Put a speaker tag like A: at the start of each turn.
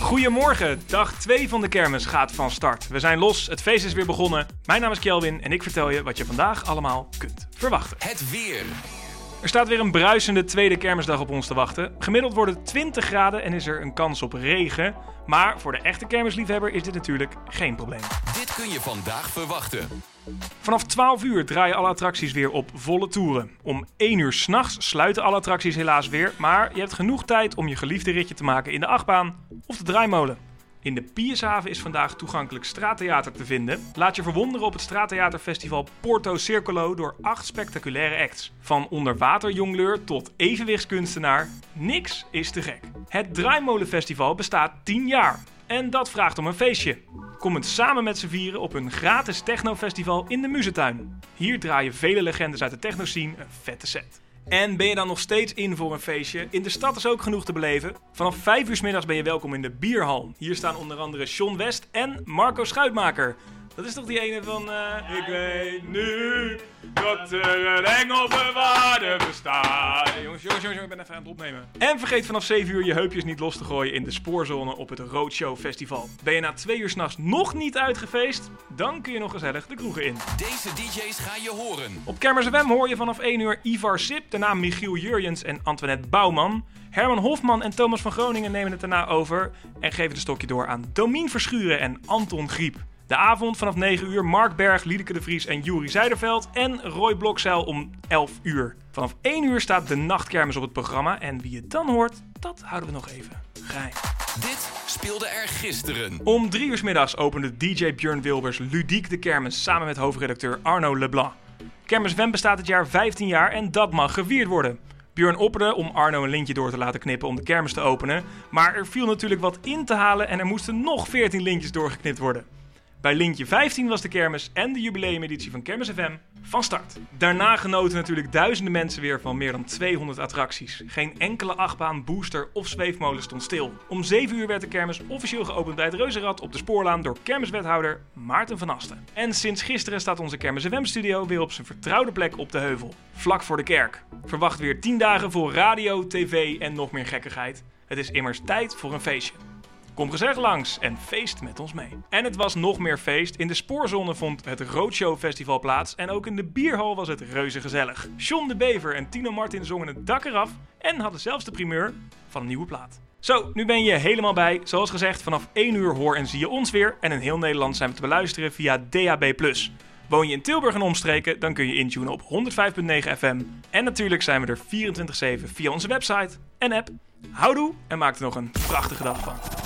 A: Goedemorgen, dag 2 van de kermis gaat van start. We zijn los, het feest is weer begonnen. Mijn naam is Kelvin en ik vertel je wat je vandaag allemaal kunt verwachten.
B: Het weer.
A: Er staat weer een bruisende tweede kermisdag op ons te wachten. Gemiddeld wordt het 20 graden en is er een kans op regen. Maar voor de echte kermisliefhebber is dit natuurlijk geen probleem.
B: Dit kun je vandaag verwachten.
A: Vanaf 12 uur draaien alle attracties weer op volle toeren. Om 1 uur s'nachts sluiten alle attracties helaas weer, maar je hebt genoeg tijd om je geliefde ritje te maken in de achtbaan of de draaimolen. In de Piershaven is vandaag toegankelijk straattheater te vinden. Laat je verwonderen op het straattheaterfestival Porto Circolo door acht spectaculaire acts. Van onderwaterjongleur tot evenwichtskunstenaar, niks is te gek. Het Draaimolenfestival bestaat 10 jaar en dat vraagt om een feestje. Kom het samen met z'n vieren op een gratis technofestival in de Muzentuin. Hier draaien vele legendes uit de technoscene een vette set. En ben je dan nog steeds in voor een feestje? In de stad is ook genoeg te beleven. Vanaf 5 uur 's middags ben je welkom in de Bierhal. Hier staan onder andere Sean West en Marco Schuitmaker. Dat is toch die ene van... eh, ik weet nu dat er een bestaat. Hey, jongens, jongens, jongens, ik ben even aan het opnemen. En vergeet vanaf 7 uur je heupjes niet los te gooien in de spoorzone op het Roadshow Festival. Ben je na 2 uur s'nachts nog niet uitgefeest? Dan kun je nog gezellig de kroegen in.
B: Deze DJ's ga je horen.
A: Op Kermers FM hoor je vanaf 1 uur Ivar Sip, daarna Michiel Jurjens en Antoinette Bouwman. Herman Hofman en Thomas van Groningen nemen het daarna over en geven de stokje door aan Domien Verschuren en Anton Griep. De avond vanaf 9 uur Mark Berg, Liedeke de Vries en Juri Zijderveld en Roy Blokzeil om 11 uur. Vanaf 1 uur staat de nachtkermis op het programma en wie het dan hoort, dat houden we nog even geheim.
B: Dit speelde er gisteren.
A: Om drie uur 's middags opende DJ Björn Wilbers ludiek de kermis samen met hoofdredacteur Arno Leblanc. Kermis Wem bestaat dit jaar 15 jaar en dat mag gevierd worden. Björn opperde om Arno een lintje door te laten knippen om de kermis te openen. Maar er viel natuurlijk wat in te halen en er moesten nog 14 lintjes doorgeknipt worden. Bij lintje 15 was de kermis en de jubileumeditie van Kermis FM van start. Daarna genoten natuurlijk duizenden mensen weer van meer dan 200 attracties. Geen enkele achtbaan, booster of zweefmolen stond stil. Om 7 uur werd de kermis officieel geopend bij het Reuzenrad op de spoorlaan door kermiswethouder Maarten van Asten. En sinds gisteren staat onze Kermis FM studio weer op zijn vertrouwde plek op de heuvel, vlak voor de kerk. Verwacht weer 10 dagen voor radio, tv en nog meer gekkigheid. Het is immers tijd voor een feestje. Kom gezellig langs en feest met ons mee. En het was nog meer feest. In de spoorzone vond het Roadshow Festival plaats. En ook in de bierhal was het reuze gezellig. John de Bever en Tino Martin zongen het dak eraf. En hadden zelfs de primeur van een nieuwe plaat. Zo, nu ben je helemaal bij. Zoals gezegd, vanaf 1 uur hoor en zie je ons weer. En in heel Nederland zijn we te beluisteren via DAB+. Woon je in Tilburg en omstreken, dan kun je intunen op 105.9 FM. En natuurlijk zijn we er 24-7 via onze website en app. Houdoe en maak er nog een prachtige dag van.